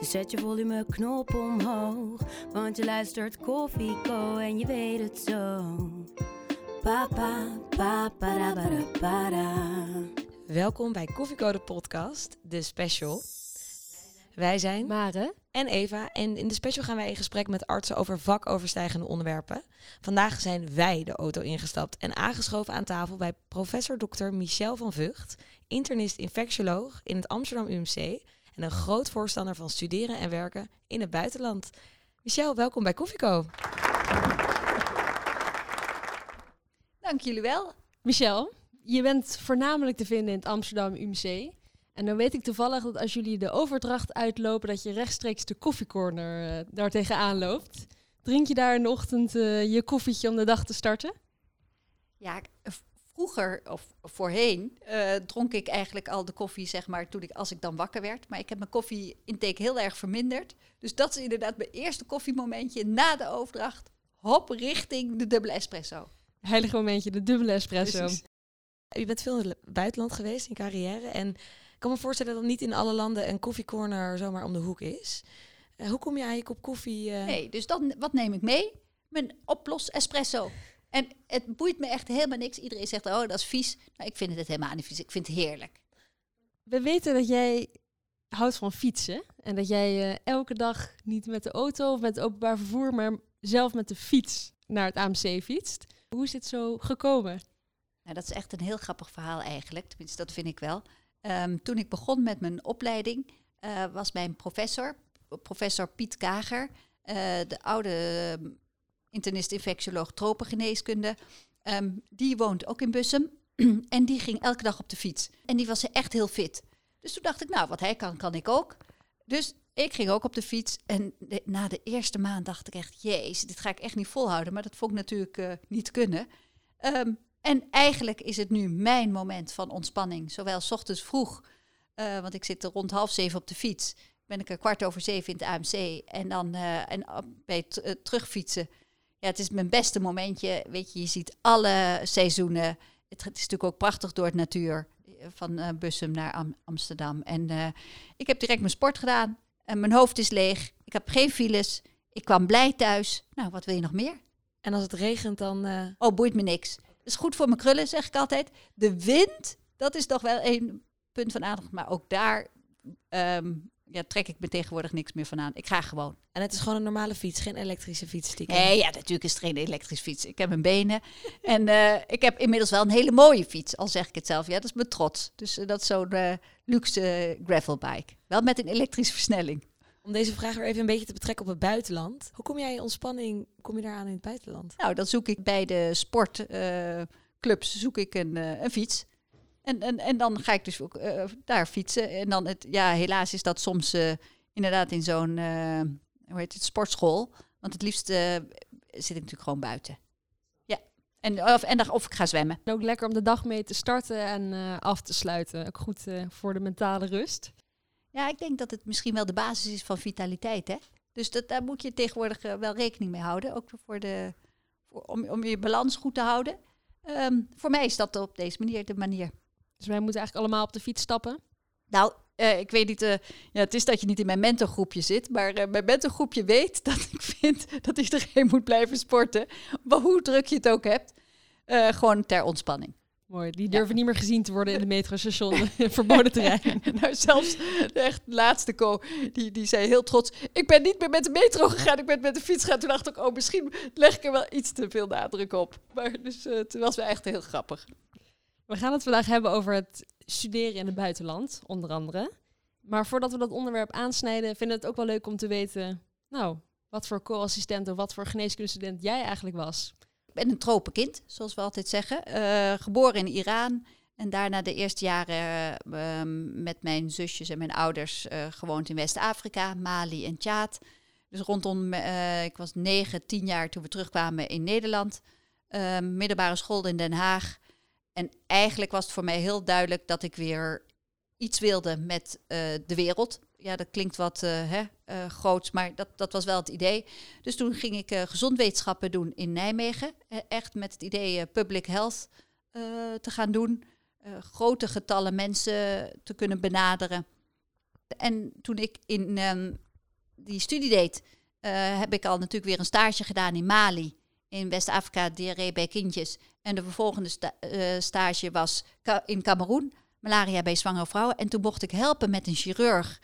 Dus zet je volumeknop omhoog. Want je luistert Koffieko en je weet het zo. Papa, papa, da. Welkom bij Koffieko de podcast, de special. Wij zijn Mare. en Eva en in de special gaan wij in gesprek met artsen over vakoverstijgende onderwerpen. Vandaag zijn wij de auto ingestapt en aangeschoven aan tafel bij professor Dr. Michel van Vught, internist infectioloog in het Amsterdam UMC en een groot voorstander van studeren en werken in het buitenland. Michel, welkom bij Koffieko. Dank jullie wel. Michel, je bent voornamelijk te vinden in het Amsterdam UMC. En dan weet ik toevallig dat als jullie de overdracht uitlopen, dat je rechtstreeks de koffiecorner eh daar tegenaan loopt. Drink je daar in de ochtend eh, je koffietje om de dag te starten? Ja, vroeger of voorheen eh, dronk ik eigenlijk al de koffie, zeg maar, toen ik, als ik dan wakker werd. Maar ik heb mijn koffie-intake heel erg verminderd. Dus dat is inderdaad mijn eerste koffiemomentje na de overdracht. Hop, richting de dubbele espresso. Heilige momentje, de dubbele espresso. Precies. Je bent veel in het buitenland geweest in carrière en ik kan me voorstellen dat niet in alle landen een koffiecorner zomaar om de hoek is. Eh, hoe kom je aan je kop koffie? eh, Nee, dus dan, wat neem ik mee? Mijn oplos espresso. En het boeit me echt helemaal niks. Iedereen zegt, oh, dat is vies. Nou, ik vind het helemaal niet vies. Ik vind het heerlijk. We weten dat jij houdt van fietsen. En dat jij eh, elke dag niet met de auto of met het openbaar vervoer, maar zelf met de fiets naar het AMC fietst. Hoe is dit zo gekomen? Nou, dat is echt een heel grappig verhaal eigenlijk. Tenminste, dat vind ik wel. Ehm, toen ik begon met mijn opleiding, eh, was mijn professor, professor Piet Kager, eh, de oude internist-infectioloog tropengeneeskunde. Ehm, die woont ook in Bussum en die ging elke dag op de fiets. En die was echt heel fit. Dus toen dacht ik, nou, wat hij kan, kan ik ook. Dus ik ging ook op de fiets. En na de eerste maand dacht ik echt, jezus, dit ga ik echt niet volhouden. Maar dat vond ik natuurlijk eh, niet kunnen. Ehm, en eigenlijk is het nu mijn moment van ontspanning. Zowel 's ochtends vroeg, eh, want ik zit er rond half zeven op de fiets. Ben ik er kwart over zeven in het AMC. En dan eh, en bij het terugfietsen. Ja, het is mijn beste momentje. Weet je, je ziet alle seizoenen. Het, het is natuurlijk ook prachtig door het natuur. eh, Van eh, Bussum naar Am- Amsterdam. En eh, ik heb direct mijn sport gedaan. En mijn hoofd is leeg. Ik heb geen files. Ik kwam blij thuis. Nou, wat wil je nog meer? En als het regent dan... Oh, boeit me niks. Dat is goed voor mijn krullen, zeg ik altijd. De wind, dat is toch wel een punt van aandacht. Maar ook daar ehm, ja, trek ik me tegenwoordig niks meer van aan. Ik ga gewoon. en het is gewoon een normale fiets, geen elektrische fiets. stiekem. Nee, ja, natuurlijk is het geen elektrische fiets. Ik heb mijn benen. en eh, ik heb inmiddels wel een hele mooie fiets, al zeg ik het zelf. Ja, dat is mijn trots. Dus eh, dat is zo'n eh, luxe gravelbike. Wel met een elektrische versnelling. Om deze vraag weer even een beetje te betrekken op het buitenland. Hoe kom jij in ontspanning, kom je daar aan in het buitenland? Nou, dan zoek ik bij de sportclubs zoek ik een, een fiets. En, en, en dan ga ik dus ook eh, daar fietsen. En dan het, ja, helaas is dat soms eh, inderdaad in zo'n, eh, hoe heet het, sportschool. Want het liefst zit ik natuurlijk gewoon buiten. Ja. En, of, en dan, of ik ga zwemmen. En ook lekker om de dag mee te starten en af te sluiten. Ook goed voor de mentale rust. Ja, ik denk dat het misschien wel de basis is van vitaliteit, hè? Dus dat, daar moet je tegenwoordig wel rekening mee houden. Ook voor de, voor, om, om je balans goed te houden. Ehm, voor mij is dat op deze manier de manier. Dus wij moeten eigenlijk allemaal op de fiets stappen. Nou, eh, ik weet niet, eh, ja, het is dat je niet in mijn mentorgroepje zit, maar eh, mijn mentorgroepje weet dat ik vind dat iedereen moet blijven sporten. Maar hoe druk je het ook hebt, eh, gewoon ter ontspanning. Mooi, die durven niet meer gezien te worden in de metrostation. verboden terrein. nou, zelfs de echt laatste co, die, die zei heel trots, ik ben niet meer met de metro gegaan, ik ben met de fiets gegaan. Toen dacht ik, oh, misschien leg ik er wel iets te veel nadruk op. Maar dus, eh, het was wel echt heel grappig. We gaan het vandaag hebben over het studeren in het buitenland, onder andere. Maar voordat we dat onderwerp aansnijden, vinden we het ook wel leuk om te weten... Nou, wat voor co-assistent of wat voor geneeskundestudent jij eigenlijk was. Ik ben een tropenkind, zoals we altijd zeggen. Eh, geboren in Iran. En daarna de eerste jaren eh, met mijn zusjes en mijn ouders eh, gewoond in West-Afrika, Mali en Tjaad. Dus rondom, uh, ik was negen, tien jaar toen we terugkwamen in Nederland. Uh, middelbare school in Den Haag. En eigenlijk was het voor mij heel duidelijk dat ik weer iets wilde met uh, de wereld. Ja, dat klinkt wat hè, groots, maar dat, dat was wel het idee. Dus toen ging ik gezondwetenschappen doen in Nijmegen. echt met het idee public health te gaan doen. grote getallen mensen te kunnen benaderen. En toen ik in um, die studie deed, uh, heb ik al natuurlijk weer een stage gedaan in Mali. In West-Afrika, diarree bij kindjes. En de vervolgende uh, stage was in Cameroen, malaria bij zwangere vrouwen. En toen mocht ik helpen met een chirurg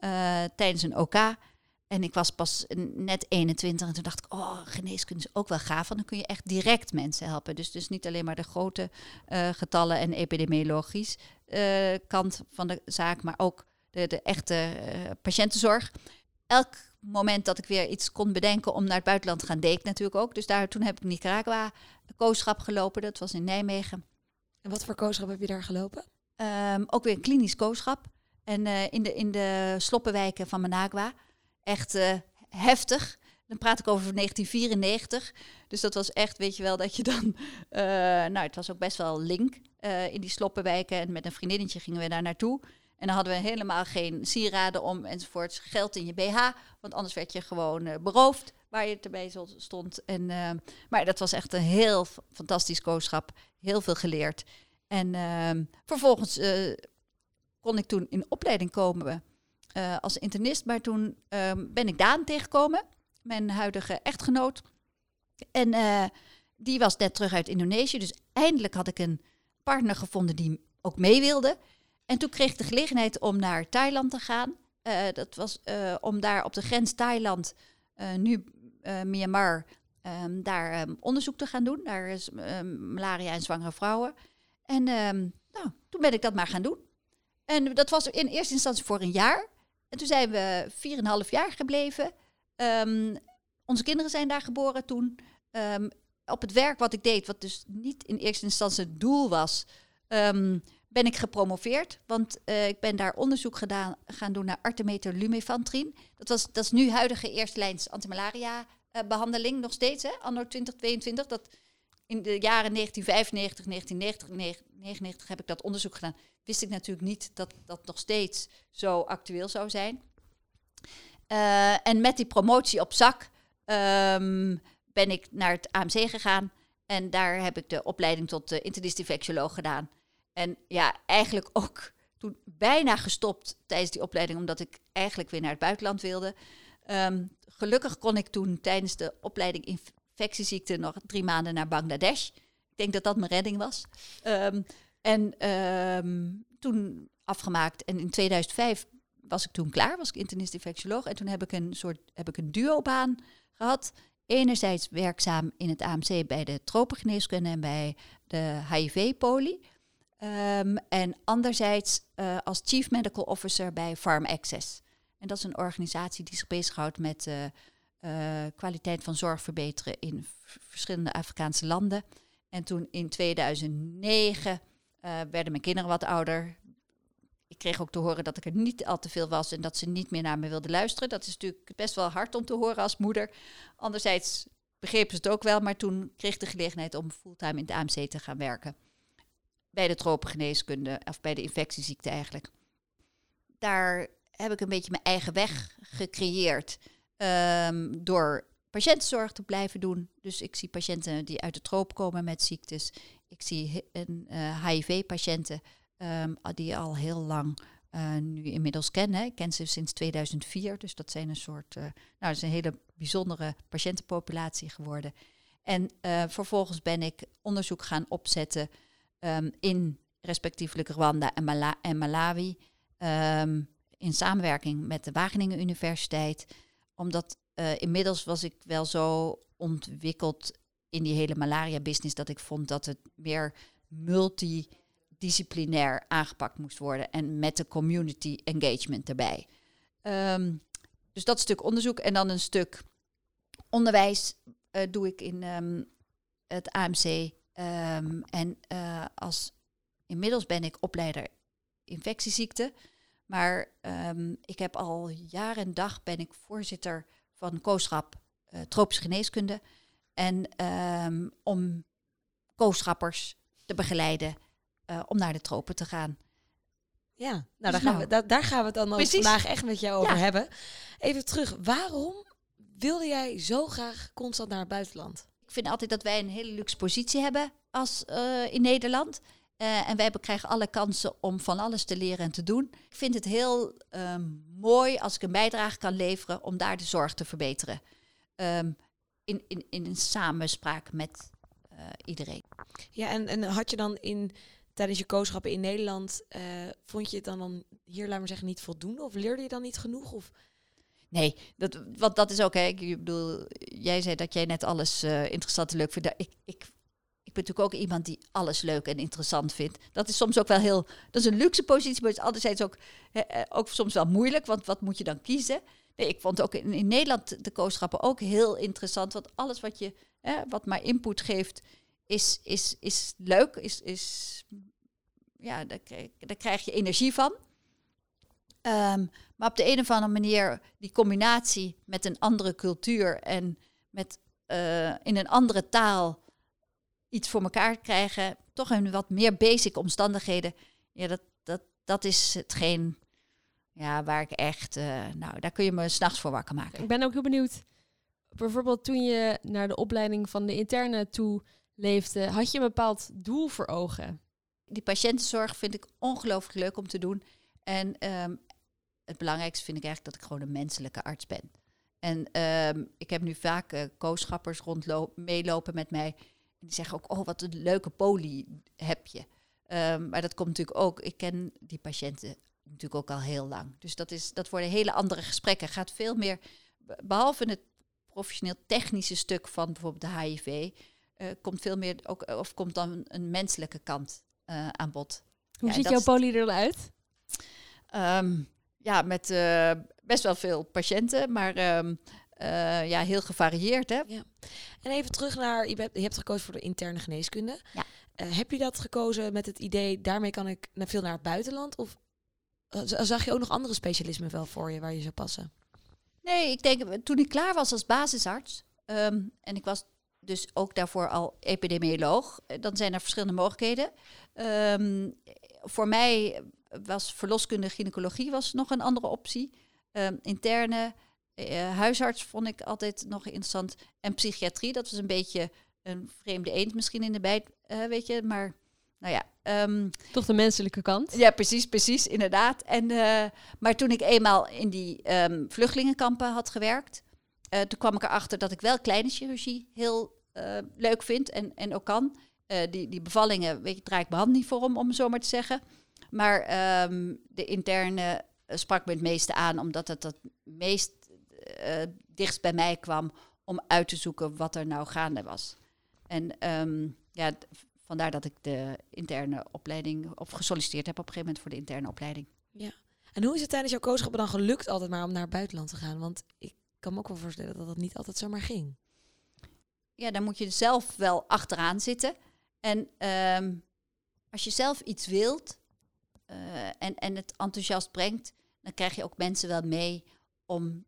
uh, tijdens een OK. En ik was pas net 21 en toen dacht ik, oh, geneeskunde is ook wel gaaf, want dan kun je echt direct mensen helpen. Dus, dus niet alleen maar de grote uh, getallen en epidemiologisch kant van de zaak, maar ook de, de echte patiëntenzorg. Elk moment dat ik weer iets kon bedenken om naar het buitenland te gaan, deed ik natuurlijk ook. Dus daar, toen heb ik Nicaragua kooschap gelopen, dat was in Nijmegen. En wat voor kooschap heb je daar gelopen? Um, ook weer een klinisch kooschap. En uh, in, de, in de sloppenwijken van Managua. Echt uh, heftig. Dan praat ik over 1994. Dus dat was echt, weet je wel, dat je dan... Uh, nou, het was ook best wel link in die sloppenwijken. En met een vriendinnetje gingen we daar naartoe. En dan hadden we helemaal geen sieraden om enzovoorts. Geld in je BH, want anders werd je gewoon uh, beroofd waar je erbij stond. En, uh, maar dat was echt een heel fantastisch kooschap. Heel veel geleerd. En uh, vervolgens uh, kon ik toen in opleiding komen als internist. Maar toen ehm, ben ik Daan tegengekomen, mijn huidige echtgenoot. En die was net terug uit Indonesië. Dus eindelijk had ik een partner gevonden die ook mee wilde. En toen kreeg ik de gelegenheid om naar Thailand te gaan. Uh, dat was uh, om daar op de grens Thailand, uh, nu Myanmar, um, daar um, onderzoek te gaan doen. Daar is um, malaria en zwangere vrouwen. En nou, toen ben ik dat maar gaan doen. En dat was in eerste instantie voor een jaar. En toen zijn we 4,5 jaar gebleven. onze kinderen zijn daar geboren toen. op het werk wat ik deed, wat dus niet in eerste instantie het doel was ben ik gepromoveerd. Want uh, ik ben daar onderzoek gedaan, gaan doen naar artemeter lumefantrin. Dat, was, dat is nu huidige eerste lijns antimalaria uh, behandeling nog steeds, hè, anno 2022. Dat in de jaren 1995, 1999 heb ik dat onderzoek gedaan. Wist ik natuurlijk niet dat dat nog steeds zo actueel zou zijn. Uh, en met die promotie op zak um, ben ik naar het AMC gegaan. En daar heb ik de opleiding tot uh, internist infectioloog gedaan. En ja, eigenlijk ook toen bijna gestopt tijdens die opleiding, omdat ik eigenlijk weer naar het buitenland wilde. Um, gelukkig kon ik toen tijdens de opleiding infectieziekte nog drie maanden naar Bangladesh. Ik denk dat dat mijn redding was. Um, en um, toen afgemaakt. En in 2005 was ik toen klaar, was ik internist infectioloog. En toen heb ik een soort heb ik een duobaan gehad. Enerzijds werkzaam in het AMC bij de tropengeneeskunde en bij de HIV-poli. Um, en anderzijds uh, als Chief Medical Officer bij Farm Access. En dat is een organisatie die zich bezighoudt met uh, uh, kwaliteit van zorg verbeteren in verschillende Afrikaanse landen. En toen in 2009 werden mijn kinderen wat ouder. Ik kreeg ook te horen dat ik er niet al te veel was en dat ze niet meer naar me wilden luisteren. Dat is natuurlijk best wel hard om te horen als moeder. Anderzijds begrepen ze het ook wel, maar toen kreeg ik de gelegenheid om fulltime in de AMC te gaan werken bij de tropengeneeskunde, of bij de infectieziekte eigenlijk. Daar heb ik een beetje mijn eigen weg gecreëerd um, door patiëntenzorg te blijven doen. Dus ik zie patiënten die uit de troop komen met ziektes. Ik zie uh, HIV-patiënten um, die al heel lang uh, nu inmiddels kennen. Ik ken ze sinds 2004, dus dat zijn een soort, uh, nou, dat is een hele bijzondere patiëntenpopulatie geworden. En vervolgens ben ik onderzoek gaan opzetten um, in respectievelijk Rwanda en, Mala en Malawi. Um, in samenwerking met de Wageningen Universiteit. Omdat uh, inmiddels was ik wel zo ontwikkeld in die hele malaria-business dat ik vond dat het meer multidisciplinair aangepakt moest worden. En met de community engagement erbij. Um, dus dat stuk onderzoek en dan een stuk onderwijs uh, doe ik in het AMC Um, en uh, als, inmiddels ben ik opleider infectieziekten. Maar um, ik heb al jaar en dag ben ik voorzitter van kooschap uh, tropische geneeskunde. En ehm, om kooschappers te begeleiden uh, om naar de tropen te gaan. Ja, nou, daar, dus gaan we, nou. daar, gaan we het dan ook vandaag echt met jou over ja. hebben. Even terug, waarom wilde jij zo graag constant naar het buitenland? Ik vind altijd dat wij een hele luxe positie hebben als, uh, in Nederland. Uh, en wij krijgen alle kansen om van alles te leren en te doen. Ik vind het heel um, mooi als ik een bijdrage kan leveren om daar de zorg te verbeteren. Um, in, in, in een samenspraak met uh, iedereen. Ja, en, en had je dan in tijdens je kooschappen in Nederland, vond je het dan, dan hier, laat maar zeggen, niet voldoende? Of leerde je dan niet genoeg? Of? Nee, dat, want dat is ook, hè, ik bedoel, jij zei dat jij net alles uh, interessant en leuk vindt. Ik, ik, ik ben natuurlijk ook iemand die alles leuk en interessant vindt. Dat is soms ook wel heel, dat is een luxe positie, maar het is anderzijds ook, hè, ook soms wel moeilijk, want wat moet je dan kiezen? Nee, ik vond ook in, in Nederland de kooschappen ook heel interessant, want alles wat je, hè, wat maar input geeft, is, is, is leuk, is, is ja, daar, daar krijg je energie van. Um, maar op de een of andere manier die combinatie met een andere cultuur en met uh, in een andere taal iets voor elkaar krijgen, toch in wat meer basic omstandigheden, ja, dat, dat, dat is hetgeen ja, waar ik echt, uh, nou, daar kun je me s'nachts voor wakker maken. Ik ben ook heel benieuwd, bijvoorbeeld toen je naar de opleiding van de interne toe leefde, had je een bepaald doel voor ogen? Die patiëntenzorg vind ik ongelooflijk leuk om te doen. En um, het belangrijkste vind ik eigenlijk dat ik gewoon een menselijke arts ben. En um, ik heb nu vaak uh, kooschappers rondlopen, meelopen met mij. En die zeggen ook, oh, wat een leuke poli heb je. Um, maar dat komt natuurlijk ook, ik ken die patiënten natuurlijk ook al heel lang. Dus dat, is, dat worden hele andere gesprekken. Gaat veel meer, behalve het professioneel technische stuk van bijvoorbeeld de HIV, uh, komt veel meer ook, of komt dan een menselijke kant aan bod. Hoe ja, ziet jouw poli er dan uit? Um, ja, met uh, best wel veel patiënten, maar um, uh, ja, heel gevarieerd. Hè? Ja. En even terug naar, je hebt, je hebt gekozen voor de interne geneeskunde. Ja. Uh, heb je dat gekozen met het idee, daarmee kan ik naar veel naar het buitenland? Of zag je ook nog andere specialismen wel voor je waar je zou passen? Nee, ik denk, toen ik klaar was als basisarts, um, en ik was dus ook daarvoor al epidemioloog, dan zijn er verschillende mogelijkheden. Um, voor mij was verloskunde gynaecologie was nog een andere optie. Um, interne uh, huisarts vond ik altijd nog interessant. En psychiatrie, dat was een beetje een vreemde eend misschien in de bijt, uh, weet je. Maar nou ja. Um, Toch de menselijke kant? Ja, precies, precies, inderdaad. En, uh, maar toen ik eenmaal in die um, vluchtelingenkampen had gewerkt, toen kwam ik erachter dat ik wel kleine chirurgie heel leuk vind en, en ook kan. die, die bevallingen, weet je, draai ik mijn hand niet voor om, om zo maar te zeggen. Maar um, de interne sprak me het meeste aan, omdat het het meest uh, dichtst bij mij kwam om uit te zoeken wat er nou gaande was. En um, ja, vandaar dat ik de interne opleiding, of gesolliciteerd heb op een gegeven moment voor de interne opleiding. Ja. En hoe is het tijdens jouw kooschappen dan gelukt altijd maar om naar het buitenland te gaan? Want ik kan me ook wel voorstellen dat dat niet altijd zomaar ging. Ja, dan moet je zelf wel achteraan zitten. En um, als je zelf iets wilt, en, en het enthousiast brengt, dan krijg je ook mensen wel mee om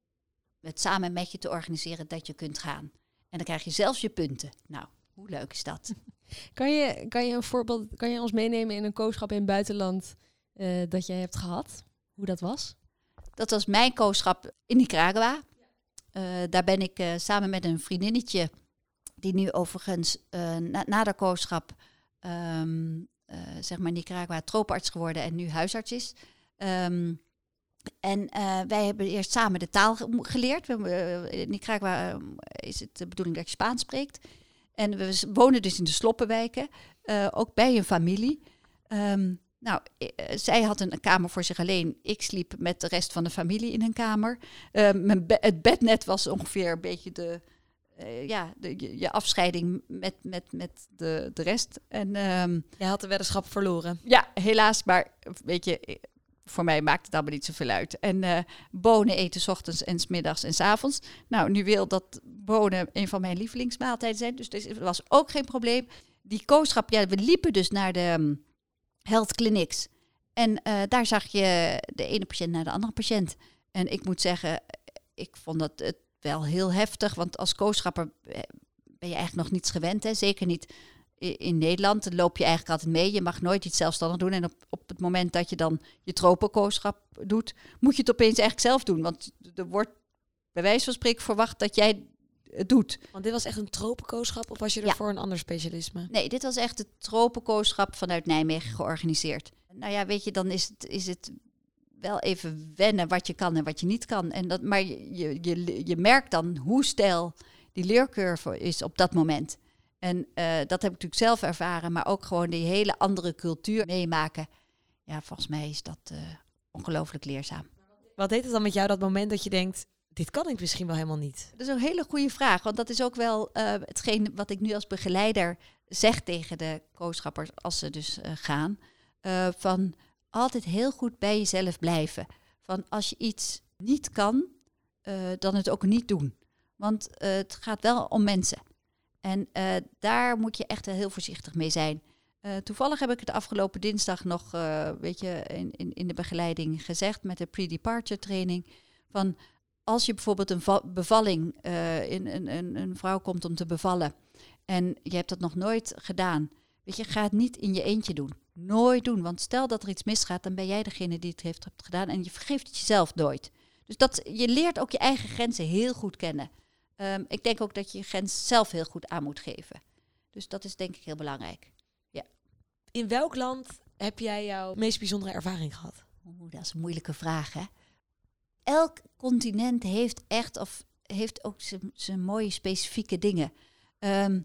het samen met je te organiseren dat je kunt gaan. En dan krijg je zelfs je punten. Nou, hoe leuk is dat? Kan je, kan je een voorbeeld, kan je ons meenemen in een kooschap in het buitenland uh, dat jij hebt gehad? Hoe dat was? Dat was mijn kooschap in Nicaragua. Uh, daar ben ik uh, samen met een vriendinnetje, die nu overigens na, na de kooschap um, uh, zeg maar Nicaragua trooparts geworden en nu huisarts is. Um, en uh, wij hebben eerst samen de taal geleerd. We, uh, in Nicaragua is het de bedoeling dat je Spaans spreekt. En we wonen dus in de sloppenwijken, ook bij een familie. Um, nou, zij had een kamer voor zich alleen. Ik sliep met de rest van de familie in een kamer. mijn be het bednet was ongeveer een beetje de, uh, ja, de, je, je, afscheiding met, met, met de, de rest. En, um, je had de weddenschap verloren. Ja, helaas. Maar weet je, voor mij maakt het allemaal niet zoveel uit. En uh, bonen eten s ochtends en s middags en s avonds. Nou, nu wil dat bonen een van mijn lievelingsmaaltijden zijn. Dus dat was ook geen probleem. Die kooschap, ja, we liepen dus naar de um, health clinics. En uh, daar zag je de ene patiënt naar de andere patiënt. En ik moet zeggen, ik vond dat het wel heel heftig, want als kooschapper eh, ben je eigenlijk nog niets gewend. Hè? Zeker niet in Nederland. Dan loop je eigenlijk altijd mee. Je mag nooit iets zelfstandig doen. En op, op het moment dat je dan je tropenkooschap doet, moet je het opeens eigenlijk zelf doen. Want er wordt bij wijze van spreken verwacht dat jij het doet. Want dit was echt een tropenkooschap of was je er Ja. voor een ander specialisme? Nee, dit was echt het tropenkooschap vanuit Nijmegen georganiseerd. Nou ja, weet je, dan is het, is het wel even wennen wat je kan en wat je niet kan. En dat, maar je, je, je, merkt dan hoe stijl die leercurve is op dat moment. En eh, dat heb ik natuurlijk zelf ervaren, maar ook gewoon die hele andere cultuur meemaken. Ja, volgens mij is dat eh, ongelooflijk leerzaam. Wat deed het dan met jou dat moment dat je denkt, dit kan ik misschien wel helemaal niet? Dat is een hele goede vraag, want dat is ook wel eh, hetgeen wat ik nu als begeleider zeg tegen de kooschappers als ze dus gaan. Van altijd heel goed bij jezelf blijven. Van als je iets niet kan, eh, dan het ook niet doen. Want eh, het gaat wel om mensen. En eh, daar moet je echt heel voorzichtig mee zijn. Toevallig heb ik het afgelopen dinsdag nog, weet je, in, in, in de begeleiding gezegd met de pre-departure training. Van als je bijvoorbeeld een va- bevalling, in, een, een vrouw komt om te bevallen en je hebt dat nog nooit gedaan, weet je, ga het niet in je eentje doen. Nooit doen, want stel dat er iets misgaat, dan ben jij degene die het heeft gedaan en je vergeeft het jezelf nooit. Dus dat, je leert ook je eigen grenzen heel goed kennen. Ehm, ik denk ook dat je je grens zelf heel goed aan moet geven. Dus dat is denk ik heel belangrijk. In welk land heb jij jouw meest bijzondere ervaring gehad? Oeh, dat is een moeilijke vraag, hè? Elk continent heeft echt of heeft ook zijn- zijn mooie specifieke dingen. Ehm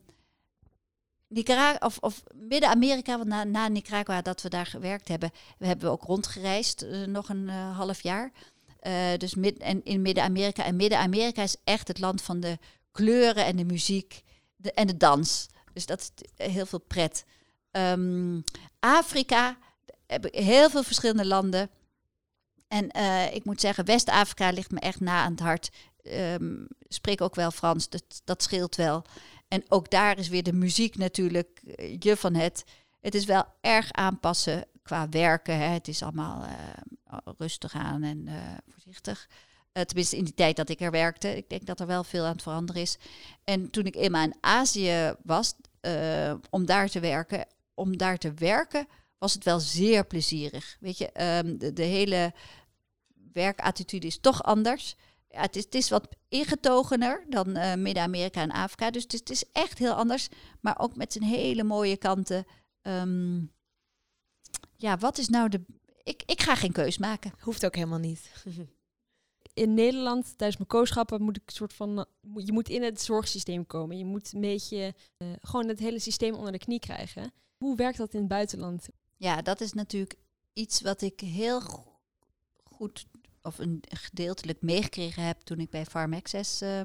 Nicaragua of, Midden-Amerika, want na, Nicaragua dat we daar gewerkt hebben, we hebben ook rondgereisd eh, nog een eh, half jaar. Eh, dus in Midden-Amerika. En Midden-Amerika is echt het land van de kleuren en de muziek en de dans. Dus dat is heel veel pret. Ehm, Afrika, heel veel verschillende landen. En ik moet zeggen, West-Afrika ligt me echt na aan het hart. Ehm spreek ook wel Frans, dat, dat scheelt wel. En ook daar is weer de muziek natuurlijk eh, je van het. Het is wel erg aanpassen qua werken. Hè. Het is allemaal eh, rustig aan en eh, voorzichtig. Tenminste, in die tijd dat ik er werkte. Ik denk dat er wel veel aan het veranderen is. En toen ik eenmaal in Azië was, om daar te werken, om daar te werken, was het wel zeer plezierig. Weet je, ehm, de, de hele werkattitude is toch anders. Ja, het, is, het is wat ingetogener dan eh, Midden-Amerika en Afrika. Dus het is, het is echt heel anders. Maar ook met zijn hele mooie kanten. Ehm, ja, wat is nou de. Ik, ik ga geen keus maken. Hoeft ook helemaal niet. in Nederland, tijdens mijn kooschappen, moet ik een soort van. Je moet in het zorgsysteem komen. Je moet een beetje eh, gewoon het hele systeem onder de knie krijgen. Hoe werkt dat in het buitenland? Ja, dat is natuurlijk iets wat ik heel go- goed of een gedeeltelijk meegekregen heb toen ik bij Farm Access eh,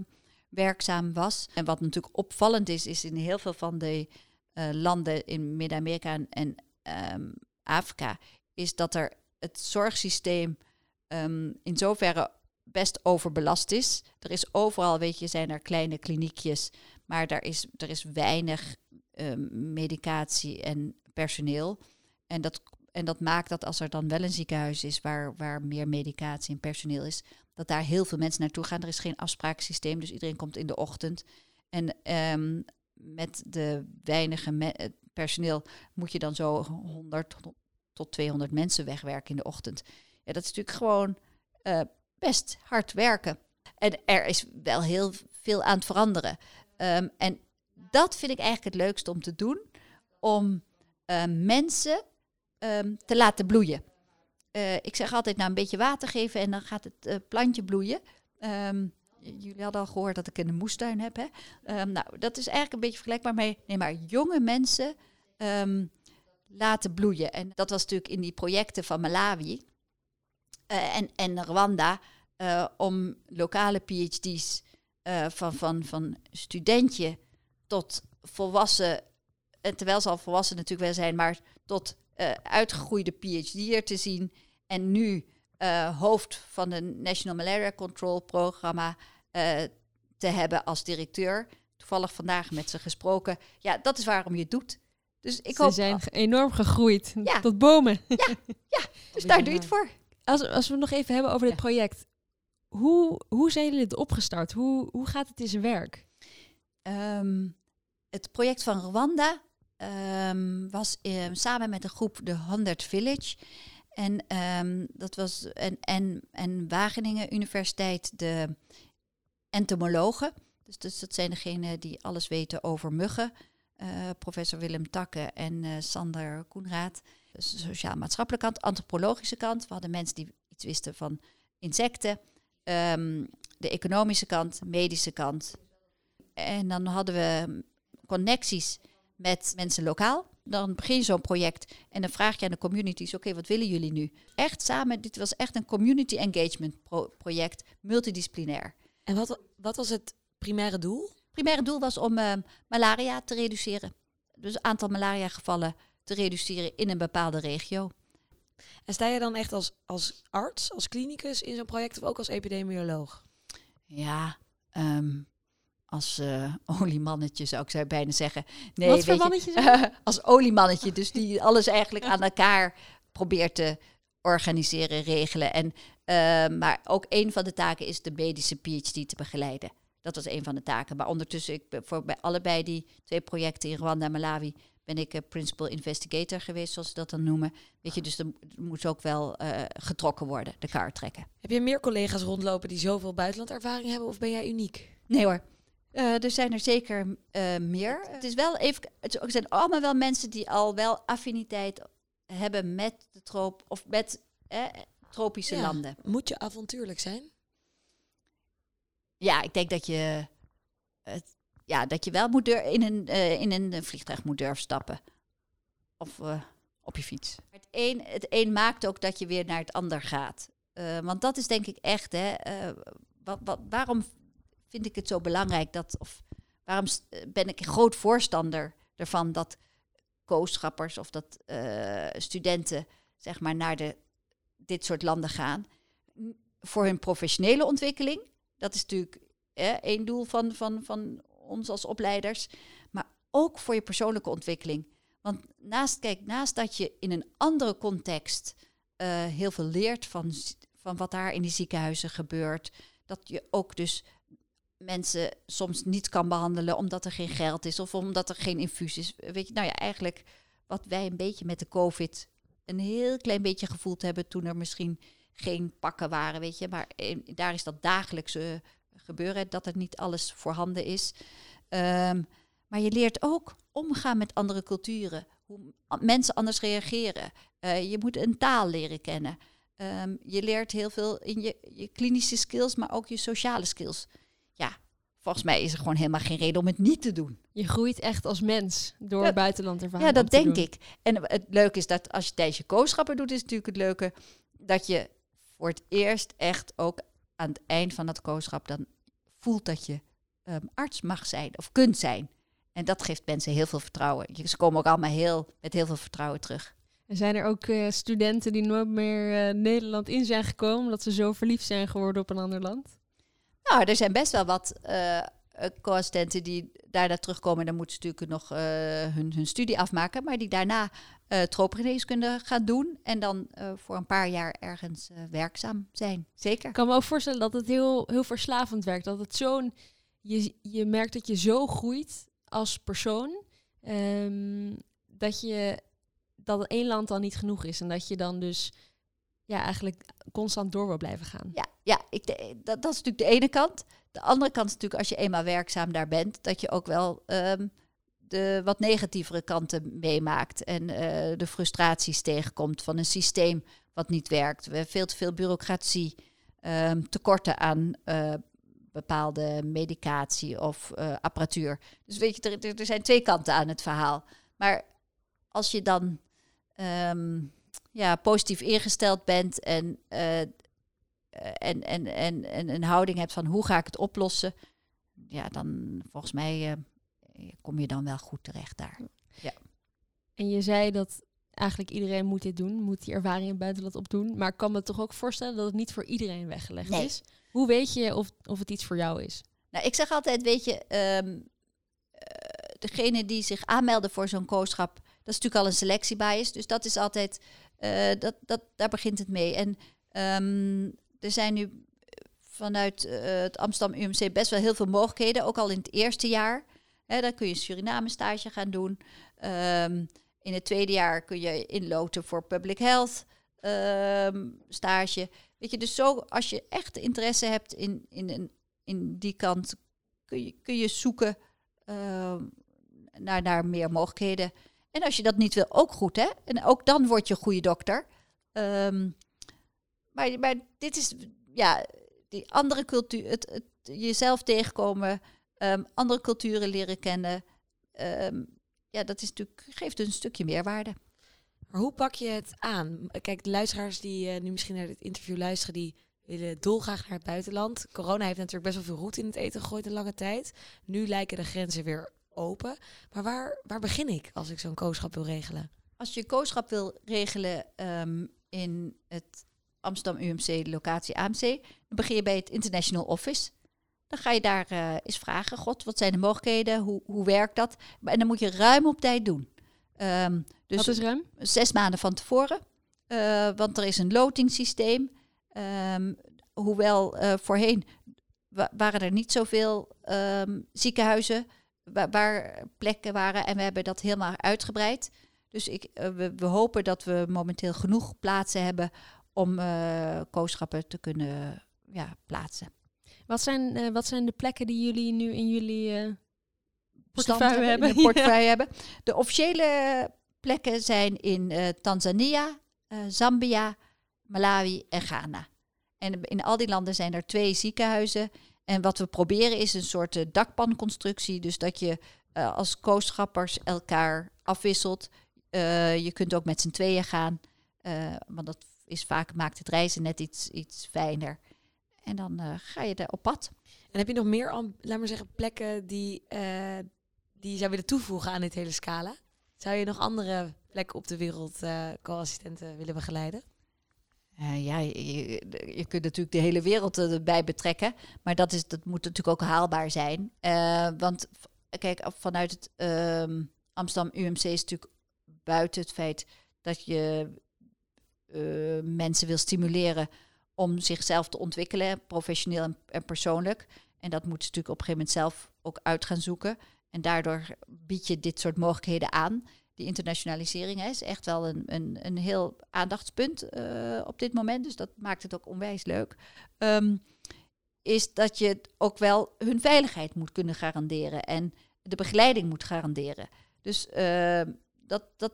werkzaam was. En wat natuurlijk opvallend is, is in heel veel van de eh, landen in Midden-Amerika en, ehm, Afrika, is dat er het zorgsysteem ehm, in zoverre best overbelast is. Er is overal, weet je, zijn er kleine kliniekjes, maar er is, er is weinig ehm, medicatie en personeel. En dat, en dat maakt dat als er dan wel een ziekenhuis is waar, waar meer medicatie en personeel is, dat daar heel veel mensen naartoe gaan. Er is geen afspraaksysteem, dus iedereen komt in de ochtend. En ehm, met de weinige eh, personeel moet je dan zo 100 tot 200 mensen wegwerken in de ochtend. Ja, dat is natuurlijk gewoon eh, best hard werken. En er is wel heel veel aan het veranderen. Ehm, en dat vind ik eigenlijk het leukste om te doen. Om eh, mensen ehm, te laten bloeien. Eh, ik zeg altijd, nou een beetje water geven en dan gaat het eh, plantje bloeien. Ehm, jullie hadden al gehoord dat ik een moestuin heb. Hè? Ehm, nou, dat is eigenlijk een beetje vergelijkbaar mee. Nee, maar jonge mensen laten bloeien. En dat was natuurlijk in die projecten van Malawi eh, en, en Rwanda. om lokale PhD's van, van, van studentje tot volwassen, en terwijl ze al volwassen natuurlijk wel zijn, maar tot eh, uitgegroeide PhD'er te zien. En nu eh, hoofd van het National Malaria Control Programma eh, te hebben als directeur. Toevallig vandaag met ze gesproken. Ja, dat is waarom je het doet. Dus ik Ze hoop, zijn enorm gegroeid Ja. tot bomen. dus daar doe je het voor. Als, als we het nog even hebben over dit Ja. project. hoe, hoe zijn jullie dit opgestart? Hoe, hoe gaat het in zijn werk? Ehm, het project van Rwanda ehm, was ehm, samen met een groep de 100 Village. En ehm, dat was en, en, en Wageningen Universiteit de entomologen. Dus, dus dat zijn degenen die alles weten over muggen. Eh, professor Willem Takke en eh, Sander Koenraad. Dus de sociaal-maatschappelijke kant, antropologische kant. We hadden mensen die iets wisten van insecten. De economische kant, medische kant. En dan hadden we connecties met mensen lokaal. Dan begin je zo'n project en dan vraag je aan de communities: oké, wat willen jullie nu? Echt samen, dit was echt een community engagement pro- project, multidisciplinair. En wat, wat was het primaire doel? primaire doel was om eh, malaria te reduceren. Dus het aantal malaria-gevallen te reduceren in een bepaalde regio. En sta je dan echt als, als arts, als klinicus in zo'n project of ook als epidemioloog? Ja, ehm, als eh, oliemannetje zou ik zou bijna zeggen. Nee, Wat voor je, mannetje zijn als oliemannetje, dus die alles eigenlijk aan elkaar probeert te organiseren, regelen. En, eh, maar ook een van de taken is de medische PhD te begeleiden. Dat was een van de taken. Maar ondertussen, ik voor bij allebei die twee projecten in Rwanda en Malawi, ben ik eh, principal investigator geweest, zoals ze dat dan noemen. Weet je, dus er moet ook wel getrokken worden, de kaart trekken. Heb je meer collega's rondlopen die zoveel buitenlandervaring hebben of ben jij uniek? Nee hoor. Eh, er zijn er zeker eh, meer. Het is wel even. Het zijn allemaal wel mensen die al wel affiniteit hebben met de troop of met eh, tropische Ja. landen. Moet je avontuurlijk zijn? Ja, ik denk dat je, het, ja, dat je wel moet dur- in, een, eh, in een vliegtuig moet durven stappen. Of op je fiets. Het een, het een maakt ook dat je weer naar het ander gaat. Want dat is denk ik echt, hè. wat, wat, waarom vind ik het zo belangrijk dat, of waarom eh, ben ik groot voorstander ervan dat kooschappers of dat eh, studenten, zeg maar, naar de, dit soort landen gaan? Voor hun professionele ontwikkeling. Dat is natuurlijk hè, één doel van, van, van ons als opleiders. Maar ook voor je persoonlijke ontwikkeling. Want naast, kijk, naast dat je in een andere context eh, heel veel leert van, van wat daar in die ziekenhuizen gebeurt. Dat je ook dus mensen soms niet kan behandelen omdat er geen geld is of omdat er geen infuus is. Weet je, nou ja, eigenlijk wat wij een beetje met de COVID een heel klein beetje gevoeld hebben toen er misschien geen pakken waren, weet je. Maar daar is dat dagelijks eh, gebeuren, dat er niet alles voorhanden is. Ehm, maar je leert ook omgaan met andere culturen, hoe mensen anders reageren. Eh, je moet een taal leren kennen. Ehm, je leert heel veel in je, je klinische skills, maar ook je sociale skills. Volgens mij is er gewoon helemaal geen reden om het niet te doen. Je groeit echt als mens door Ja. buitenlandervaring Ja, dat denk doen. ik. En het leuke is dat als je tijdens je kooschappen doet, is natuurlijk het leuke dat je voor het eerst echt ook aan het eind van dat kooschap dan voelt dat je ehm, arts mag zijn of kunt zijn. En dat geeft mensen heel veel vertrouwen. Ze komen ook allemaal heel, met heel veel vertrouwen terug. En zijn er ook eh, studenten die nooit meer eh, Nederland in zijn gekomen omdat ze zo verliefd zijn geworden op een ander land? Nou, er zijn best wel wat eh, eh, co-assistenten die daarna terugkomen. Dan moeten ze natuurlijk nog eh, hun, hun studie afmaken. Maar die daarna eh tropengeneeskunde gaan doen. En dan voor een paar jaar ergens werkzaam zijn. Zeker. Ik kan me ook voorstellen dat het heel, heel verslavend werkt. Dat het zo'n. Je, je merkt dat je zo groeit als persoon. ehm, dat je dat één land dan niet genoeg is. En dat je dan dus ja, eigenlijk constant door wil blijven gaan. Ja, ja ik, dat, dat is natuurlijk de ene kant. De andere kant is natuurlijk als je eenmaal werkzaam daar bent, dat je ook wel ehm, de wat negatievere kanten meemaakt en eh, de frustraties tegenkomt van een systeem wat niet werkt. We veel te veel bureaucratie, ehm, tekorten aan eh, bepaalde medicatie of eh, apparatuur. Dus weet je, er, er- er zijn twee kanten aan het verhaal. Maar als je dan ehm, ja, positief ingesteld bent en eh, eh, en, en, en, en een houding hebt van hoe ga ik het oplossen, ja, dan volgens mij eh, kom je dan wel goed terecht daar. En je zei dat eigenlijk iedereen moet dit doen, moet die ervaring in opdoen. Maar ik kan me toch ook voorstellen dat het niet voor iedereen weggelegd Nee. is. Hoe weet je of, of het iets voor jou is? Nou, ik zeg altijd, weet je, ehm eh, degene die zich aanmelden voor zo'n kooschap, dat is natuurlijk al een selectiebias. Dus dat is altijd, eh, dat, dat, daar begint het mee. En ehm, er zijn nu vanuit eh, het Amsterdam UMC best wel heel veel mogelijkheden, ook al in het eerste jaar. Hè, dan kun je Suriname stage gaan doen. Ehm, in het tweede jaar kun je inloten voor public health ehm, stage. Weet je, dus zo als je echt interesse hebt in, in, in, die kant, kun je, kun je zoeken naar, naar meer mogelijkheden. En als je dat niet wil, ook goed, hè? En ook dan word je goede dokter. Ehm, maar, dit is, ja, die andere cultuur, het jezelf tegenkomen, ehm, andere culturen leren kennen. ehm, ja, dat is natuurlijk, geeft een stukje meerwaarde. Maar hoe pak je het aan? Kijk, de luisteraars die eh, nu misschien naar dit interview luisteren, die willen dolgraag naar het buitenland. Corona heeft natuurlijk best wel veel roet in het eten gegooid een lange tijd. Nu lijken de grenzen weer open. Maar waar, waar begin ik als ik zo'n kooschap wil regelen? Als je kooschap wil regelen ehm, in het Amsterdam UMC, de locatie AMC, dan begin je bij het International Office. Dan ga je daar eh, eens vragen, god, wat zijn de mogelijkheden? Hoe, hoe werkt dat? En dan moet je ruim op tijd doen. Ehm, dus Dat is ruim. zes maanden van tevoren. Eh, want er is een lotingssysteem. Ehm, hoewel eh, voorheen wa- waren er niet zoveel ehm, ziekenhuizen wa- waar plekken waren. En we hebben dat helemaal uitgebreid. Dus ik, eh, we, we hopen dat we momenteel genoeg plaatsen hebben om eh kooschappen te kunnen ja, plaatsen. Wat zijn, eh, wat zijn de plekken die jullie nu in jullie portefeuille in hebben? de portefeuille hebben. De officiële plekken zijn in Tanzania, Zambia, Malawi en Ghana. En in al die landen zijn er twee ziekenhuizen. En wat we proberen is een soort eh, dakpanconstructie. Dus dat je eh, als kooschappers elkaar afwisselt. Eh, je kunt ook met z'n tweeën gaan. want dat is vaak, maakt het reizen net iets, iets fijner. En dan ga je er op pad. En heb je nog meer, laat maar zeggen, plekken die, die je zou willen toevoegen aan dit hele scala? Zou je nog andere plekken op de wereld co-assistenten willen begeleiden? Eh, ja, je, kunt natuurlijk de hele wereld erbij betrekken. Maar dat, is, dat moet natuurlijk ook haalbaar zijn. Eh, want kijk, vanuit het ehm, Amsterdam UMC is natuurlijk buiten het feit dat je eh, mensen wil stimuleren om zichzelf te ontwikkelen, professioneel en, en persoonlijk. En dat moeten ze natuurlijk op een gegeven moment zelf ook uit gaan zoeken. En daardoor bied je dit soort mogelijkheden aan die internationalisering hè, is echt wel een, een, een heel aandachtspunt eh, op dit moment. Dus dat maakt het ook onwijs leuk. Ehm, is dat je ook wel hun veiligheid moet kunnen garanderen en de begeleiding moet garanderen. Dus ehm, dat, dat,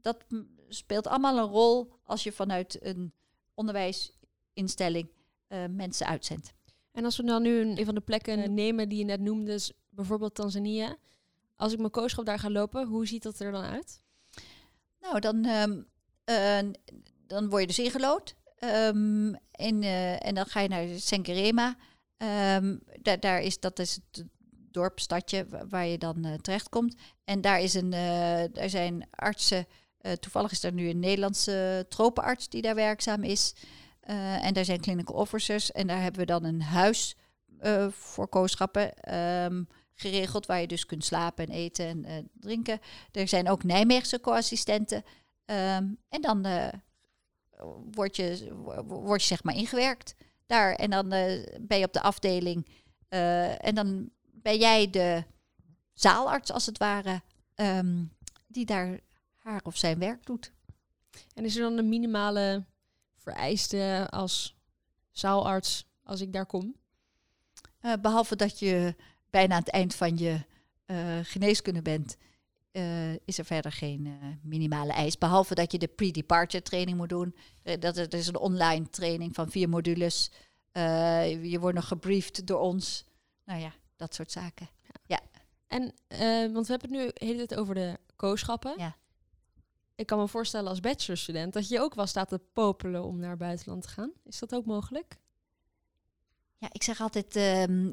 dat speelt allemaal een rol als je vanuit een onderwijsinstelling eh, mensen uitzendt. En als we dan nu een, een van de plekken nemen die je net noemde, dus bijvoorbeeld Tanzania. Als ik mijn kooschap daar ga lopen, hoe ziet dat er dan uit? Nou, dan, ehm, eh, dan word je dus ingelood. Ehm, en, eh, en dan ga je naar Senkerema. Ehm, daar, is, dat is het dorp, stadje wa- waar je dan eh, terechtkomt. En daar, is een, eh, daar zijn artsen. toevallig is er nu een Nederlandse tropenarts die daar werkzaam is. En daar zijn clinical officers. En daar hebben we dan een huis voor kooschappen geregeld. Waar je dus kunt slapen en eten en eh, drinken. Er zijn ook Nijmeegse co-assistenten. Ehm, en dan eh, word, je, wo- word je zeg maar ingewerkt daar. En dan eh, ben je op de afdeling. en dan ben jij de zaalarts als het ware. ehm, die daar haar of zijn werk doet. En is er dan een minimale vereiste als zaalarts als ik daar kom? Eh, behalve dat je bijna aan het eind van je eh, geneeskunde bent, eh, is er verder geen eh, minimale eis. Behalve dat je de pre-departure training moet doen. Dat, is een online training van vier modules. Je wordt nog gebriefd door ons. Nou ja, dat soort zaken. En, eh, want we hebben het nu de hele tijd over de kooschappen. Ja. Ik kan me voorstellen als bachelorstudent dat je ook wel staat te popelen om naar het buitenland te gaan. Is dat ook mogelijk? Ja, ik zeg altijd, ehm,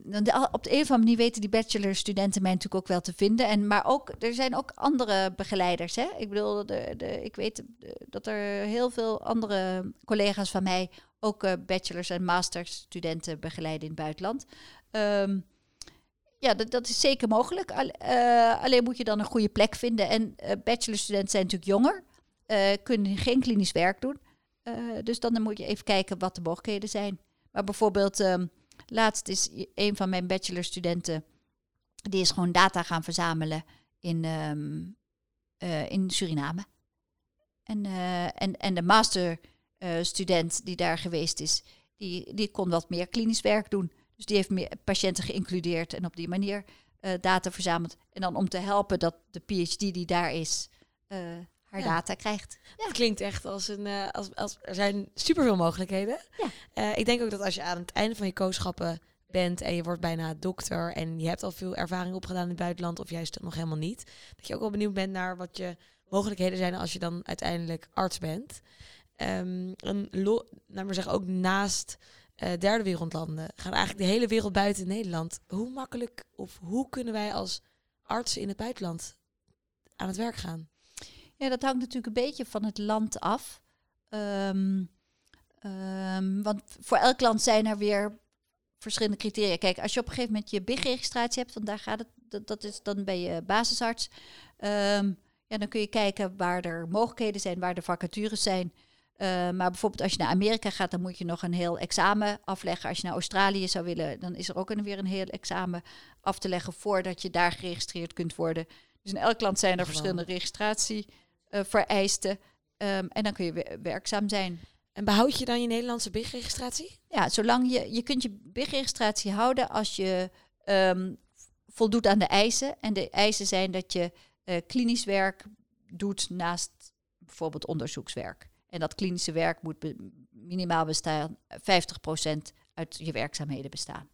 op de een of andere manier weten die bachelorstudenten mij natuurlijk ook wel te vinden. En, maar ook, er zijn ook andere begeleiders. Hè? Ik bedoel, de, de, ik weet dat er heel veel andere collega's van mij ook eh, bachelors- en masterstudenten begeleiden in het buitenland. Ehm, ja, dat, dat is zeker mogelijk. Al- eh, alleen moet je dan een goede plek vinden. En eh bachelorstudenten zijn natuurlijk jonger, kunnen geen klinisch werk doen. Dus dan moet je even kijken wat de mogelijkheden zijn. Maar bijvoorbeeld, ehm, Laatst is een van mijn bachelorstudenten, die is gewoon data gaan verzamelen in, ehm, eh, in Suriname. En, eh, en, en de masterstudent die daar geweest is, die, die kon wat meer klinisch werk doen. Dus die heeft meer patiënten geïncludeerd en op die manier eh, data verzameld. En dan om te helpen dat de PhD die daar is, eh, haar Ja. data krijgt. Het klinkt echt als een. eh, als, als, er zijn superveel mogelijkheden. Ja. Eh, ik denk ook dat als je aan het einde van je kooschappen bent en je wordt bijna dokter en je hebt al veel ervaring opgedaan in het buitenland of juist nog helemaal niet, dat je ook wel benieuwd bent naar wat je mogelijkheden zijn als je dan uiteindelijk arts bent. Ehm en lo, nou maar zeggen, ook naast eh, derde wereldlanden gaat eigenlijk de hele wereld buiten Nederland. Hoe makkelijk of hoe kunnen wij als artsen in het buitenland aan het werk gaan? Ja, dat hangt natuurlijk een beetje van het land af. Ehm, ehm, want voor elk land zijn er weer verschillende criteria. Kijk, als je op een gegeven moment je BIG-registratie hebt, want daar gaat het, dat, dat is dan ben je basisarts. Ehm, ja, dan kun je kijken waar er mogelijkheden zijn, waar de vacatures zijn. Maar bijvoorbeeld als je naar Amerika gaat, dan moet je nog een heel examen afleggen. Als je naar Australië zou willen, dan is er ook weer een heel examen af te leggen voordat je daar geregistreerd kunt worden. Dus in elk land zijn er Gewoon. verschillende registratievereisten. Ehm, en dan kun je we- werkzaam zijn. En behoud je dan je Nederlandse BIG-registratie? Ja, zolang je, je kunt je BIG-registratie houden als je ehm, voldoet aan de eisen. En de eisen zijn dat je eh, klinisch werk doet naast bijvoorbeeld onderzoekswerk. En dat klinische werk moet be- minimaal bestaan, 50% uit je werkzaamheden bestaan.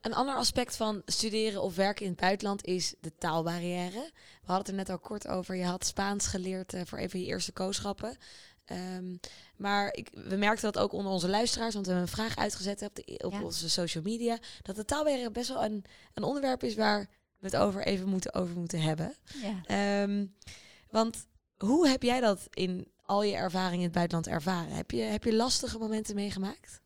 Een ander aspect van studeren of werken in het buitenland is de taalbarrière. We hadden het er net al kort over. Je had Spaans geleerd eh, voor even je eerste kooschappen. Ehm, maar ik, we merkten dat ook onder onze luisteraars, want we hebben een vraag uitgezet op, de, op Ja. onze social media, dat de taalbarrière best wel een, een onderwerp is waar we het over even moeten, over moeten hebben. Ja. Ehm, want hoe heb jij dat in al je ervaring in het buitenland ervaren? Heb je, heb je lastige momenten meegemaakt?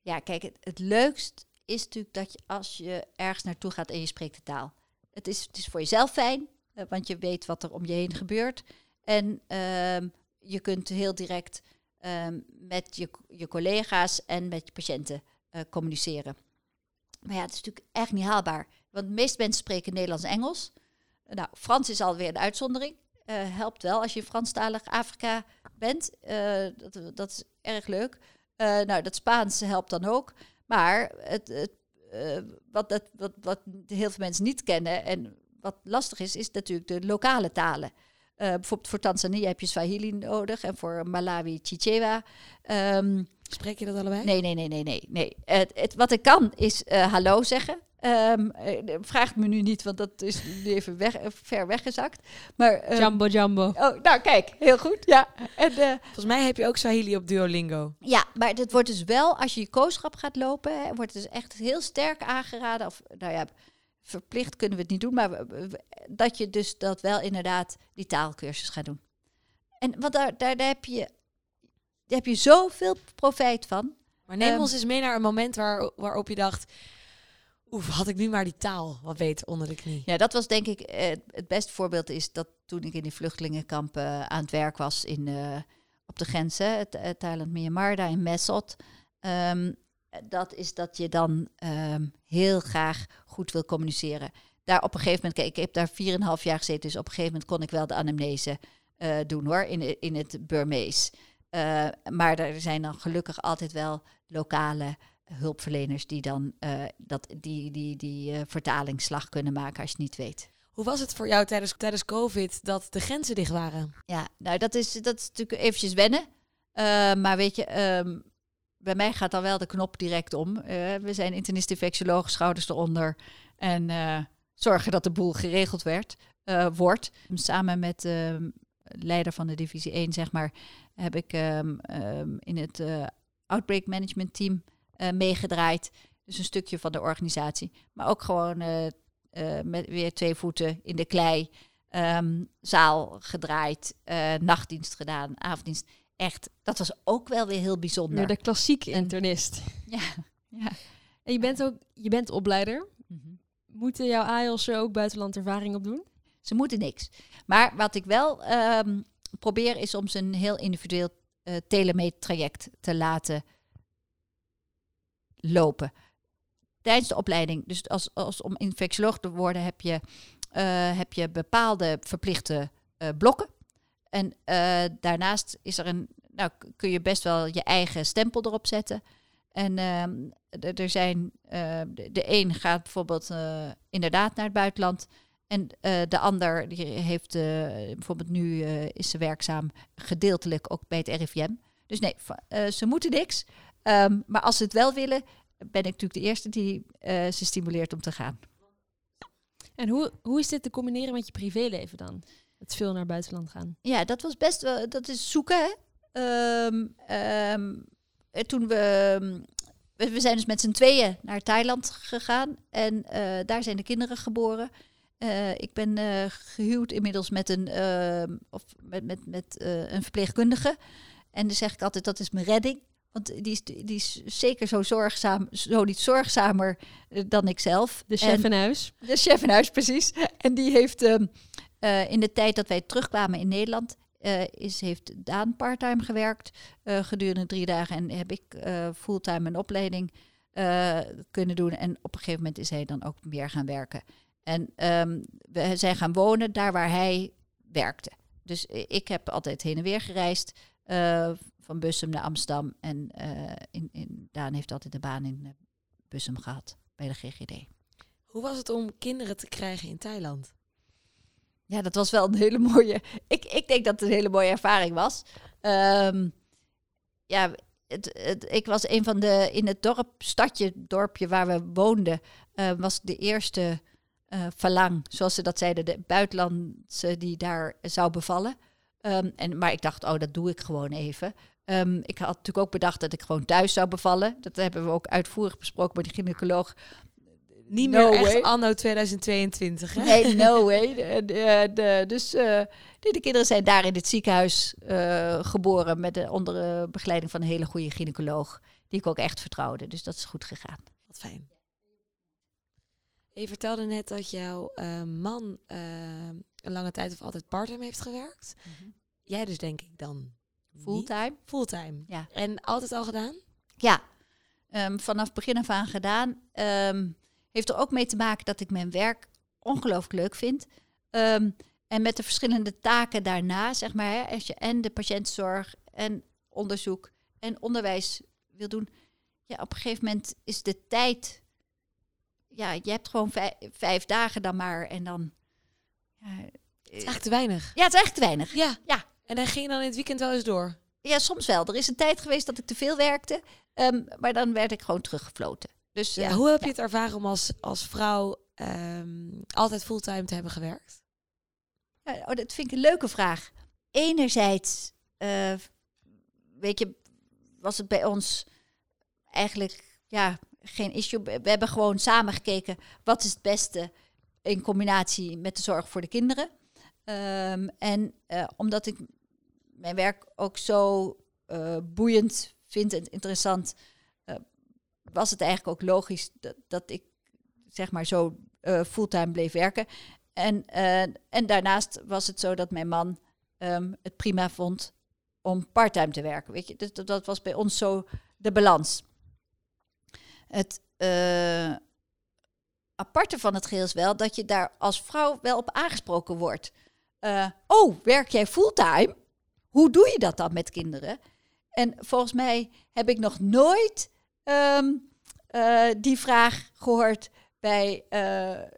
Ja, kijk, het, het leukst is natuurlijk dat je als je ergens naartoe gaat en je spreekt de taal. Het is, het is voor jezelf fijn, eh, want je weet wat er om je heen gebeurt. En ehm, je kunt heel direct ehm, met je, je collega's en met je patiënten eh, communiceren. Maar ja, het is natuurlijk echt niet haalbaar. Want de meeste mensen spreken Nederlands en Engels. Nou, Frans is alweer een uitzondering. Eh, helpt wel als je in Franstalig Afrika bent. Dat, dat is erg leuk. Nou, dat Spaans helpt dan ook. Maar het, het, eh, wat, dat, wat, wat heel veel mensen niet kennen en wat lastig is, is natuurlijk de lokale talen. Eh, bijvoorbeeld voor Tanzania heb je Swahili nodig en voor Malawi Chichewa. Ehm, Spreek je dat allebei? nee, nee, nee, nee, nee. het, wat ik kan is eh, hallo zeggen. Ehm eh, vraag me nu niet, want dat is nu even weg, eh, ver weggezakt. Maar, ehm, Jumbo Jumbo. Oh, nou kijk, heel goed. Ja, en, eh, Volgens mij heb je ook Swahili op Duolingo. ja, maar het wordt dus wel, als je je kooschap gaat lopen, hè, wordt het dus echt heel sterk aangeraden. Of nou ja, verplicht kunnen we het niet doen, maar dat je dus dat wel inderdaad die taalkursus gaat doen. En want daar, daar, daar heb je, daar heb je zoveel profijt van. Maar neem Ehm, ons eens mee naar een moment waar, waarop je dacht... Oef, had ik nu maar die taal wat beter onder de knie. Ja, dat was denk ik eh, het beste voorbeeld is dat toen ik in die vluchtelingenkamp eh, aan het werk was in, eh, op de grenzen, het, Thailand Myanmar, daar in Mesot. Ehm, dat is dat je dan ehm, heel graag goed wil communiceren. Daar op een gegeven moment, kijk, ik heb daar 4,5 jaar gezeten, dus op een gegeven moment kon ik wel de anamnese doen hoor, in, in het Burmees. Maar er zijn dan gelukkig altijd wel lokale hulpverleners die dan eh, dat, die, die, die eh, vertalingsslag kunnen maken als je het niet weet. Hoe was het voor jou tijdens, tijdens COVID dat de grenzen dicht waren? Ja, nou dat is, dat is natuurlijk eventjes wennen. Eh, maar weet je, ehm, bij mij gaat dan wel de knop direct om. We zijn internist infectioloog, schouders eronder. En zorgen dat de boel geregeld werd, wordt. Samen met de leider van de divisie 1, zeg maar, heb ik ehm, ehm, in het outbreak management team eh, meegedraaid. Dus een stukje van de organisatie. Maar ook gewoon eh, eh, met weer twee voeten in de klei. Ehm, zaal gedraaid, eh, nachtdienst gedaan, avonddienst. Echt, dat was ook wel weer heel bijzonder. Weer de klassieke En- internist. Ja, ja. En je bent ook je bent opleider. Mhm. Moeten jouw AIOS er ook buitenland ervaring op doen? Ze moeten niks. Maar wat ik wel ehm, probeer is om ze een heel individueel uh, telemeet traject te laten lopen. tijdens de opleiding, dus als, als om infectioloog te worden, heb je, eh, heb je bepaalde verplichte eh, blokken. En eh, daarnaast is er een, nou, kun je best wel je eigen stempel erop zetten. En ehm, er zijn, de, een gaat bijvoorbeeld inderdaad naar het buitenland. En de ander die heeft bijvoorbeeld nu is ze werkzaam gedeeltelijk ook bij het RIVM. Dus nee, ze moeten niks. Ehm, maar als ze het wel willen, ben ik natuurlijk de eerste die eh, ze stimuleert om te gaan. En hoe, hoe is dit te combineren met je privéleven dan? Het veel naar buitenland gaan. Ja, dat was best wel, dat is zoeken. Hè? Eh, toen we, we, zijn dus met z'n tweeën naar Thailand gegaan en eh, daar zijn de kinderen geboren. Eh, ik ben eh, gehuwd inmiddels met een, of met, met, met een verpleegkundige. En dan zeg ik altijd, dat is mijn redding. Want die is, die is zeker zo zorgzaam, zo niet zorgzamer eh, dan ik zelf. De En- chef in huis. de chef in huis, precies. En die heeft ehm, eh, in de tijd dat wij terugkwamen in Nederland, eh, is, heeft Daan parttime gewerkt gedurende drie dagen. En heb ik fulltime een opleiding kunnen doen. En op een gegeven moment is hij dan ook meer gaan werken. En ehm, we zijn gaan wonen daar waar hij werkte. Dus ik heb altijd heen en weer gereisd. Van Bussum naar Amsterdam. En eh, in, in, Daan heeft altijd de baan in eh, Bussum gehad bij de GGD. Hoe was het om kinderen te krijgen in Thailand? Ja, dat was wel een hele mooie. Ik, ik denk dat het een hele mooie ervaring was. Ehm, ja, het, het, ik was een van de. In het dorp, stadje, dorpje waar we woonden, eh, was de eerste eh verlang, zoals ze dat zeiden, de buitenlandse die daar zou bevallen. Ehm, en, maar ik dacht, oh, dat doe ik gewoon even. Ehm, ik had natuurlijk ook bedacht dat ik gewoon thuis zou bevallen. Dat hebben we ook uitvoerig besproken met de gynaecoloog. Niet No meer echt anno 2022, hè? Nee, no way. De, de, de- dus nee, de kinderen zijn daar in het ziekenhuis eh, geboren met de, onder eh, begeleiding van een hele goede gynaecoloog. Die ik ook echt vertrouwde. Dus dat is goed gegaan. Wat fijn. Je vertelde net dat jouw man een lange tijd of altijd parttime heeft gewerkt. Jij dus denk ik dan? Fulltime. Fulltime. Ja. En altijd al gedaan? Ja, Ehm, vanaf begin af aan gedaan. Ehm, heeft er ook mee te maken dat ik mijn werk ongelooflijk leuk vind. Ehm, en met de verschillende taken daarna, zeg maar, hè, als je en de patiëntenzorg en onderzoek en onderwijs wil doen. Ja, op een gegeven moment is de tijd. Ja, je hebt gewoon vijf, vijf dagen dan maar en dan. Ja, Het is eigenlijk te weinig. ja, het is echt te weinig. Ja. Ja. En dan ging je dan in het weekend wel eens door? Ja, soms wel. Er is een tijd geweest dat ik te veel werkte, ehm, maar dan werd ik gewoon teruggefloten. Dus Ja, ja, hoe heb je het ervaren om als, als vrouw ehm, altijd fulltime te hebben gewerkt? Ja, oh, dat vind ik een leuke vraag. Enerzijds, eh, weet je, was het bij ons eigenlijk ja, geen issue. We hebben gewoon samen gekeken wat is het beste in combinatie met de zorg voor de kinderen. Ehm, en eh, omdat ik mijn werk ook zo eh, boeiend vind en interessant, eh, was het eigenlijk ook logisch dat, dat ik zeg maar zo eh, fulltime bleef werken. En, en daarnaast was het zo dat mijn man ehm, het prima vond om parttime te werken. Weet je, dat, dat was bij ons zo de balans. Het aparte van het geheel is wel dat je daar als vrouw wel op aangesproken wordt. Oh, werk jij fulltime? Hoe doe je dat dan met kinderen? En volgens mij heb ik nog nooit ehm, eh, die vraag gehoord bij eh,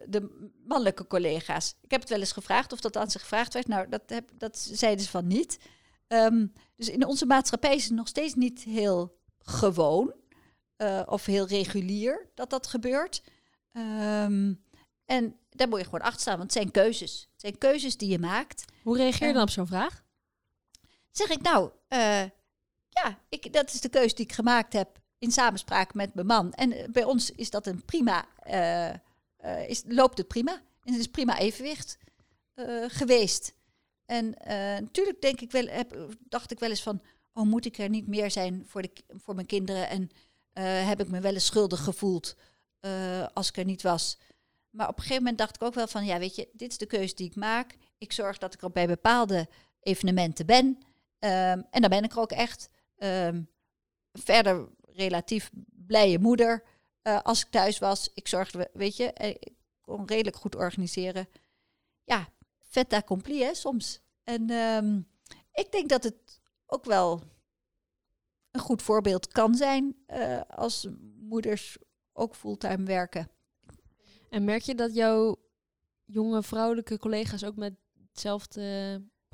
de mannelijke collega's. Ik heb het wel eens gevraagd of dat aan ze gevraagd werd. Nou, dat, heb, dat zeiden ze van niet. Ehm, dus in onze maatschappij is het nog steeds niet heel gewoon eh, of heel regulier dat dat gebeurt. Ehm, en daar moet je gewoon achter staan, want het zijn keuzes. Het zijn keuzes die je maakt. Hoe reageer je dan op zo'n vraag? Zeg ik nou, eh, ja, ik, dat is de keuze die ik gemaakt heb in samenspraak met mijn man. En eh, bij ons is dat een prima, eh, is, loopt het prima. En het is prima evenwicht geweest. En natuurlijk denk ik wel, heb, dacht ik wel eens van, oh moet ik er niet meer zijn voor, de, voor mijn kinderen? En heb ik me wel eens schuldig gevoeld als ik er niet was. Maar op een gegeven moment dacht ik ook wel van, ja weet je, dit is de keuze die ik maak. Ik zorg dat ik er bij bepaalde evenementen ben. Ehm, en dan ben ik ook echt. Ehm, verder relatief blije moeder. Eh, als ik thuis was, ik zorgde, weet je, eh, ik kon redelijk goed organiseren. Ja, vet accompli hè, soms. En ehm, ik denk dat het ook wel een goed voorbeeld kan zijn eh, als moeders ook fulltime werken. En merk je dat jouw jonge vrouwelijke collega's ook met hetzelfde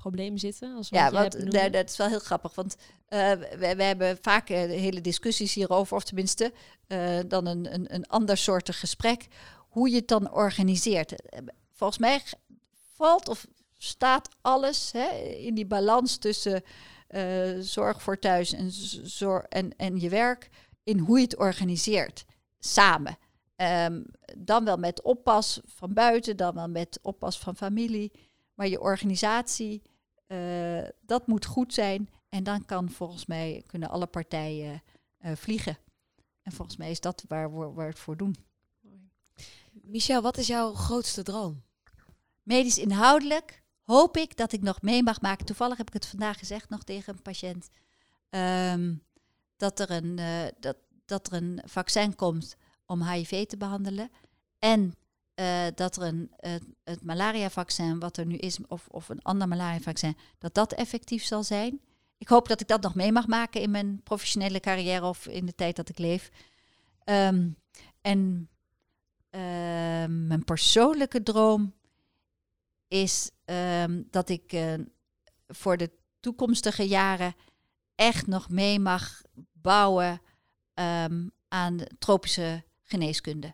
probleem zitten? Als wat Ja, want daar- dat is wel heel grappig. Want eh, we, we hebben vaak eh, hele discussies hierover, of tenminste eh, dan een, een, een ander soort gesprek, hoe je het dan organiseert. Volgens mij valt of staat alles hè, in die balans tussen zorg voor thuis en, zor- en, en je werk, in hoe je het organiseert, samen. Ehm, dan wel met oppas van buiten, dan wel met oppas van familie. Maar je organisatie, eh, dat moet goed zijn. En dan kan volgens mij kunnen alle partijen eh, vliegen. En volgens mij is dat waar we waar we het voor doen. Michel, wat is jouw grootste droom? Medisch inhoudelijk hoop ik dat ik nog mee mag maken. Toevallig heb ik het vandaag gezegd nog tegen een patiënt. ehm, dat, er een, eh, dat, dat er een vaccin komt om HIV te behandelen. En eh, dat er een, het, malaria-vaccin, wat er nu is, of, of een ander malaria-vaccin, dat dat effectief zal zijn. Ik hoop dat ik dat nog mee mag maken in mijn professionele carrière of in de tijd dat ik leef. Ehm, en ehm, mijn persoonlijke droom is ehm, dat ik eh, voor de toekomstige jaren echt nog mee mag bouwen ehm, aan tropische geneeskunde.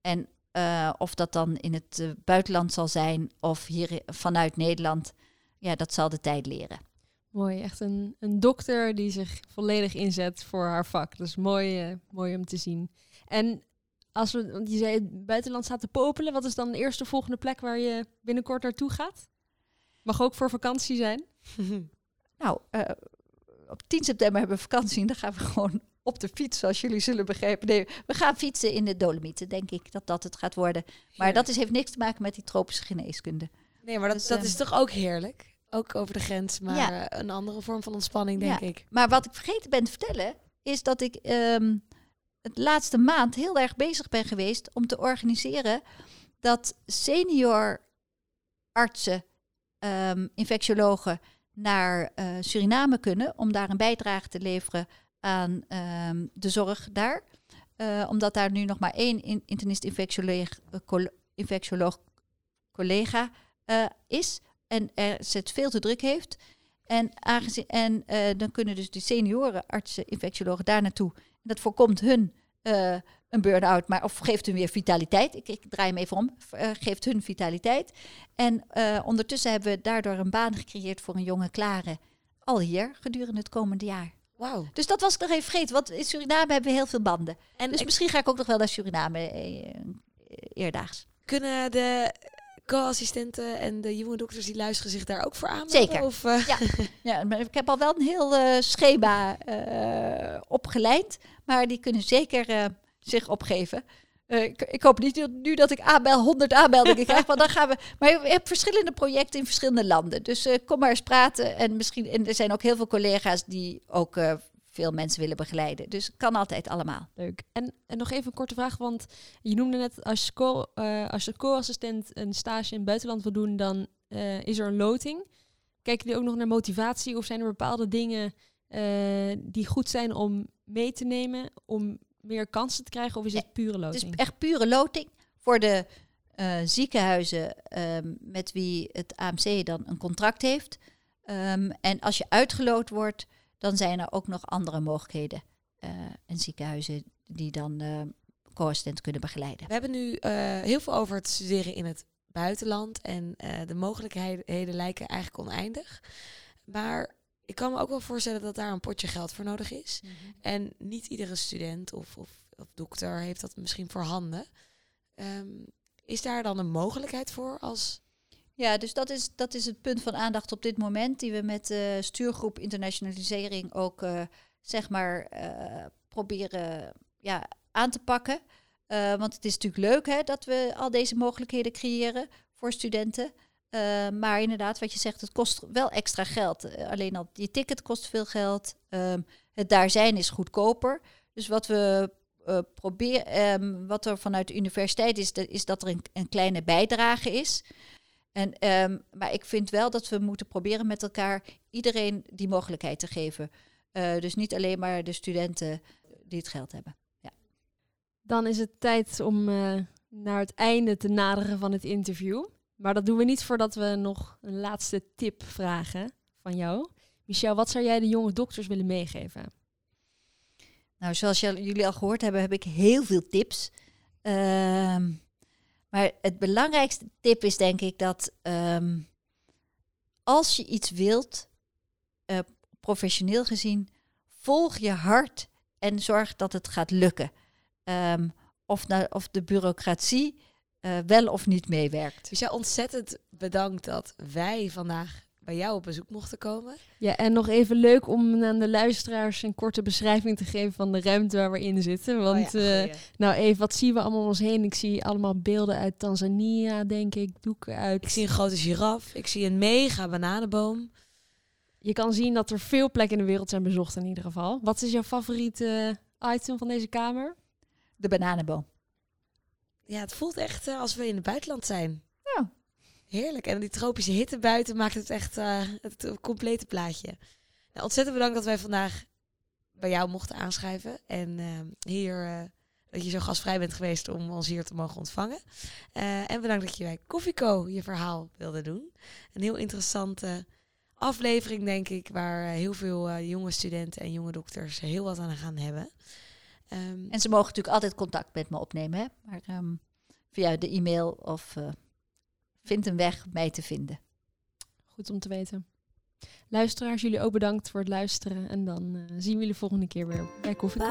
En eh, of dat dan in het eh, buitenland zal zijn of hier vanuit Nederland, ja, dat zal de tijd leren. Mooi, echt een, een dokter die zich volledig inzet voor haar vak. Dus mooi, eh, mooi om te zien. En als we, want je zei het buitenland staat te popelen. Wat is dan de eerste volgende plek waar je binnenkort naartoe gaat? Mag ook voor vakantie zijn. Nou, op 10 september hebben we vakantie en dan gaan we gewoon op de fiets, zoals jullie zullen begrijpen. Nee, we gaan fietsen in de Dolomieten, denk ik dat dat het gaat worden. Maar dat is, heeft niks te maken met die tropische geneeskunde. Nee, maar dat, Dus, dat ehm, is toch ook heerlijk? Ook over de grens, maar Ja. eh, een andere vorm van ontspanning, denk Ja. ik. Maar wat ik vergeten ben te vertellen, is dat ik ehm, het laatste maand heel erg bezig ben geweest om te organiseren dat senior artsen, ehm, infectiologen naar eh, Suriname kunnen om daar een bijdrage te leveren aan ehm, de zorg daar. Eh, omdat daar nu nog maar één in- internist-infectioloog eh, col- infectioloog collega eh, is en er, het veel te druk heeft. En, en dan kunnen dus de senioren artsen, infectiologen daar naartoe. Dat voorkomt hun een burn-out, maar of geeft hun weer vitaliteit. Ik, ik draai hem even om. geeft hun vitaliteit. En ondertussen hebben we daardoor een baan gecreëerd voor een jonge klare. Al hier gedurende het komende jaar. Wauw. Dus dat was ik nog even vergeten, want in Suriname hebben we heel veel banden. En Dus ik- misschien ga ik ook nog wel naar Suriname eh, eerdaags. kunnen de co-assistenten en de jonge dokters die luisteren zich daar ook voor aan? Zeker. Of, eh, Ja, ja, maar ik heb al wel een heel eh, schema eh, opgeleid, maar die kunnen zeker zich opgeven. Eh, ik, ik hoop niet nu dat ik aanbel, 100 aanmeldingen krijg, want dan gaan we. Maar je hebt verschillende projecten in verschillende landen. Dus eh, kom maar eens praten. En, misschien, en er zijn ook heel veel collega's die ook eh, veel mensen willen begeleiden. Dus kan altijd allemaal. Leuk. En, en nog even een korte vraag, want je noemde net als als je co-assistent een stage in het buitenland wil doen, dan is er een loting. Kijken jullie ook nog naar motivatie of zijn er bepaalde dingen die goed zijn om mee te nemen om meer kansen te krijgen of is het pure Het loting? is echt pure loting voor de eh, ziekenhuizen ehm, met wie het AMC dan een contract heeft. Ehm, en als je uitgeloot wordt, dan zijn er ook nog andere mogelijkheden. eh, en ziekenhuizen die dan eh co-assistent kunnen begeleiden. We hebben nu eh, heel veel over het studeren in het buitenland. En eh, de mogelijkheden lijken eigenlijk oneindig. Maar ik kan me ook wel voorstellen dat daar een potje geld voor nodig is. En niet iedere student of, of, of dokter heeft dat misschien voorhanden. Ehm is daar dan een mogelijkheid voor als... Ja, dus dat is, dat is het punt van aandacht op dit moment, die we met de stuurgroep internationalisering ook eh, zeg maar eh, proberen ja, aan te pakken. Eh, want het is natuurlijk leuk hè, dat we al deze mogelijkheden creëren voor studenten. Eh, maar inderdaad, wat je zegt, het kost wel extra geld. Eh, alleen al je ticket kost veel geld. Ehm, het daar zijn is goedkoper. Dus wat we eh, probeer, ehm, wat er vanuit de universiteit is, is dat er een, een kleine bijdrage is. En, ehm, maar ik vind wel dat we moeten proberen met elkaar iedereen die mogelijkheid te geven. Dus niet alleen maar de studenten die het geld hebben. Dan is het tijd om naar het einde te naderen van het interview. Maar dat doen we niet voordat we nog een laatste tip vragen van jou. Michel, wat zou jij de jonge dokters willen meegeven? Nou, zoals jul- jullie al gehoord hebben, heb ik heel veel tips. Ehm, maar het belangrijkste tip is denk ik dat ehm, als je iets wilt, eh, professioneel gezien, volg je hart en zorg dat het gaat lukken. Ehm, of, nou, of de bureaucratie eh, wel of niet meewerkt. Dus ja, ontzettend bedankt dat wij vandaag bij jou op bezoek mochten komen. Ja, en nog even leuk om aan de luisteraars een korte beschrijving te geven van de ruimte waar we in zitten. Want Oh ja, eh, nou even, wat zien we allemaal om ons heen? Ik zie allemaal beelden uit Tanzania, denk ik, doeken uit. ik zie een grote giraf, ik zie een mega bananenboom. Je kan zien dat er veel plekken in de wereld zijn bezocht in ieder geval. Wat is jouw favoriete item van deze kamer? De bananenboom. Ja, het voelt echt eh, als we in het buitenland zijn. Ja. Heerlijk. En die tropische hitte buiten maakt het echt eh, het complete plaatje. Nou, ontzettend bedankt dat wij vandaag bij jou mochten aanschrijven. En eh, hier, eh, dat je zo gastvrij bent geweest om ons hier te mogen ontvangen. Eh, en bedankt dat je bij Koffieco je verhaal wilde doen. Een heel interessante aflevering, denk ik, waar eh, heel veel eh, jonge studenten en jonge dokters heel wat aan gaan hebben. Ehm, En ze mogen natuurlijk altijd contact met me opnemen, hè? maar ehm, via de e-mail of eh, vind een weg mij te vinden. Goed om te weten. Luisteraars, jullie ook bedankt voor het luisteren. En dan eh, zien we jullie volgende keer weer bij Koffie.